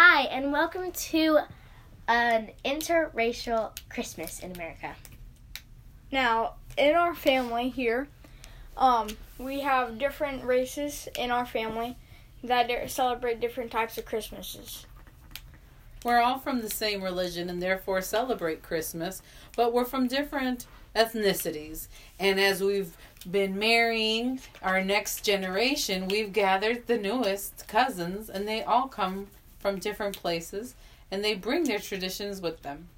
Hi, and welcome to an interracial Christmas in America. Now, in our family here, um, we have different races in our family that celebrate different types of Christmases. We're all from the same religion and therefore celebrate Christmas, but we're from different ethnicities. And as we've been marrying our next generation, we've gathered the newest cousins, and they all come from different places and they bring their traditions with them.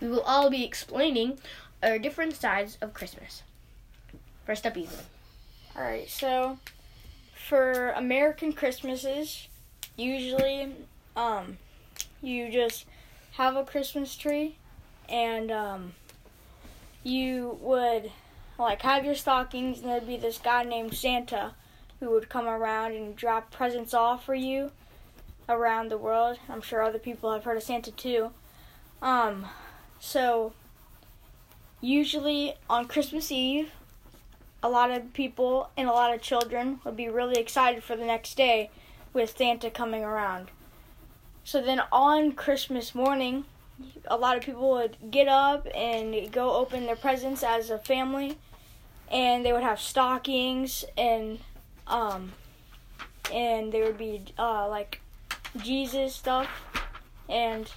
We will all be explaining our different sides of Christmas. First up, Ethan. All right, so for American Christmases, usually um, you just have a Christmas tree and um, you would like have your stockings, and there'd be this guy named Santa who would come around and drop presents off for you around the world. I'm sure other people have heard of Santa too. Um, so usually on Christmas Eve, a lot of people and a lot of children would be really excited for the next day with Santa coming around. So then on Christmas morning, a lot of people would get up and go open their presents as a family, and they would have stockings and um and there would be uh like Jesus stuff, and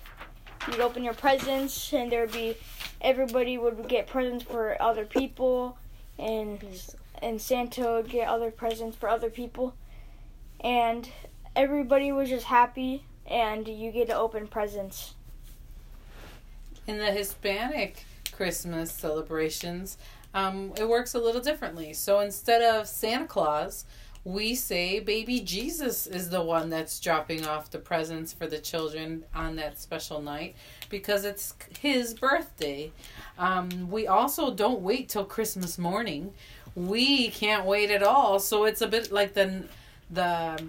you'd open your presents, and there would be everybody would get presents for other people, and and Santa would get other presents for other people, and everybody was just happy, and you get to open presents. In the Hispanic Christmas celebrations, um, it works a little differently. So instead of Santa Claus, we say baby Jesus is the one that's dropping off the presents for the children on that special night because it's his birthday. Um, we also don't wait till Christmas morning. We can't wait at all. So it's a bit like the the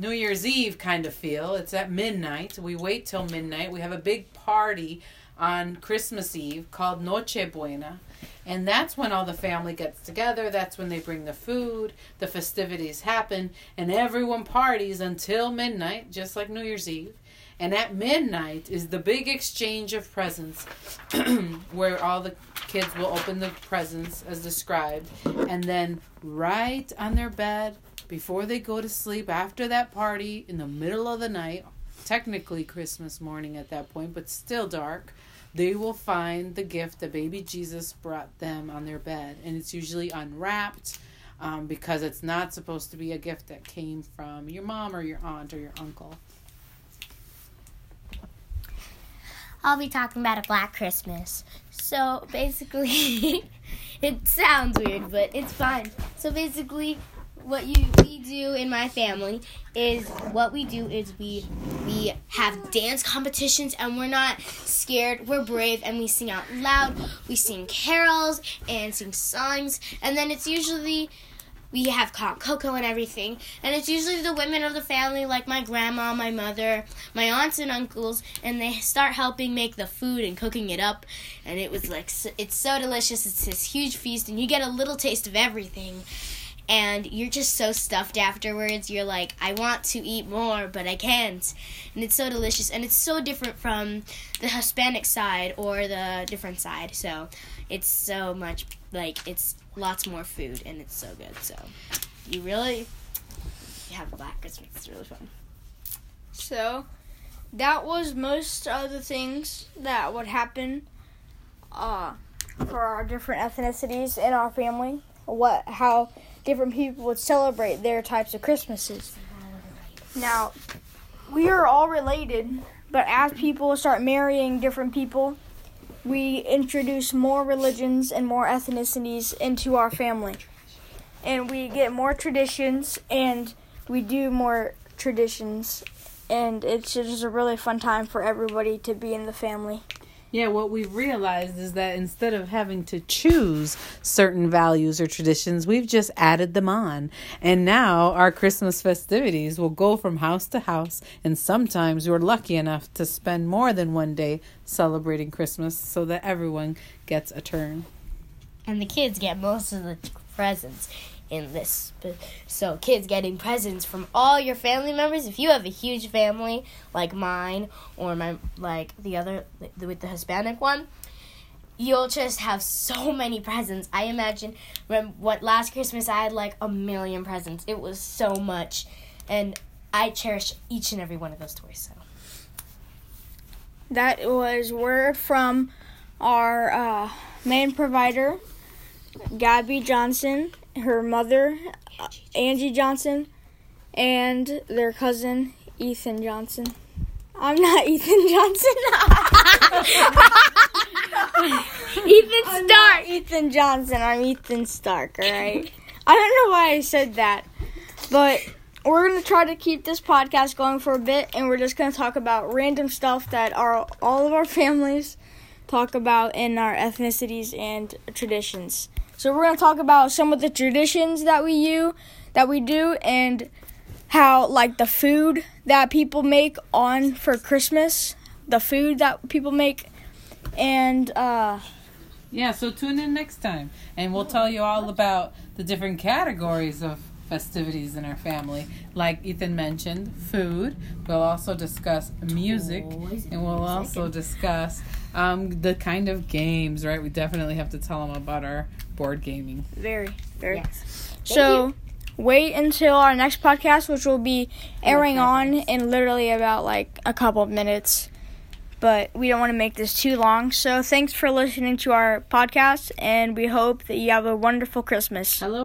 New Year's Eve kind of feel. It's at midnight. We wait till midnight. We have a big party on Christmas Eve called Noche Buena. And that's when all the family gets together. That's when they bring the food, the festivities happen, and everyone parties until midnight, just like New Year's Eve. And at midnight is the big exchange of presents where all the kids will open the presents as described. And then, right on their bed, before they go to sleep, after that party, in the middle of the night, technically Christmas morning at that point, but still dark, they will find the gift that baby Jesus brought them on their bed. And it's usually unwrapped um, because it's not supposed to be a gift that came from your mom or your aunt or your uncle. I'll be talking about a Black Christmas. So basically, it sounds weird, but it's fine. So basically, what you we do in my family is what we do is we we have dance competitions and we're not scared. We're brave and we sing out loud. We sing carols and sing songs. And then it's usually we have hot cocoa and everything. And it's usually the women of the family like my grandma my mother my aunts and uncles and they start helping make the food and cooking it up. And it was like it's so delicious. It's this huge feast and you get a little taste of everything and you're just so stuffed afterwards. You're like, I want to eat more, but I can't. And it's so delicious, and it's so different from the Hispanic side or the different side. So it's so much like it's lots more food, and it's so good. So you really have a Black Christmas. It's really fun. So that was most of the things that would happen uh, for our different ethnicities in our family. What how different people would celebrate their types of Christmases. Now, we are all related, but as people start marrying different people, we introduce more religions and more ethnicities into our family. And we get more traditions and we do more traditions. And it's just a really fun time for everybody to be in the family. Yeah, what we've realized is that instead of having to choose certain values or traditions, we've just added them on. And now our Christmas festivities will go from house to house, and sometimes we're lucky enough to spend more than one day celebrating Christmas so that everyone gets a turn. And the kids get most of the presents. In this. So kids getting presents from all your family members. If you have a huge family like mine or my like the other with the Hispanic one, you'll just have so many presents. I imagine when what last Christmas I had like a million presents. It was so much, and I cherish each and every one of those toys. So that was word from our uh, main provider, Gabby Johnson, her mother, uh, Angie Johnson, and their cousin, Ethan Johnson. I'm not Ethan Johnson. Ethan Stark. Ethan Johnson. I'm Ethan Stark, alright? I don't know why I said that, but we're going to try to keep this podcast going for a bit, and we're just going to talk about random stuff that our all of our families talk about in our ethnicities and traditions. So we're going to talk about some of the traditions that we use, that we do, and how like the food that people make on for Christmas, the food that people make, and uh, yeah. So tune in next time, and we'll tell you all about the different categories of festivities in our family. Like Ethan mentioned, food. We'll also discuss music, and we'll also discuss um, the kind of games. Right? We definitely have to tell them about our board gaming. Very, very. Yes. So. Wait until our next podcast, which will be airing on in literally about like a couple of minutes but we don't want to make this too long. So thanks for listening to our podcast, and we hope that you have a wonderful Christmas. Hello.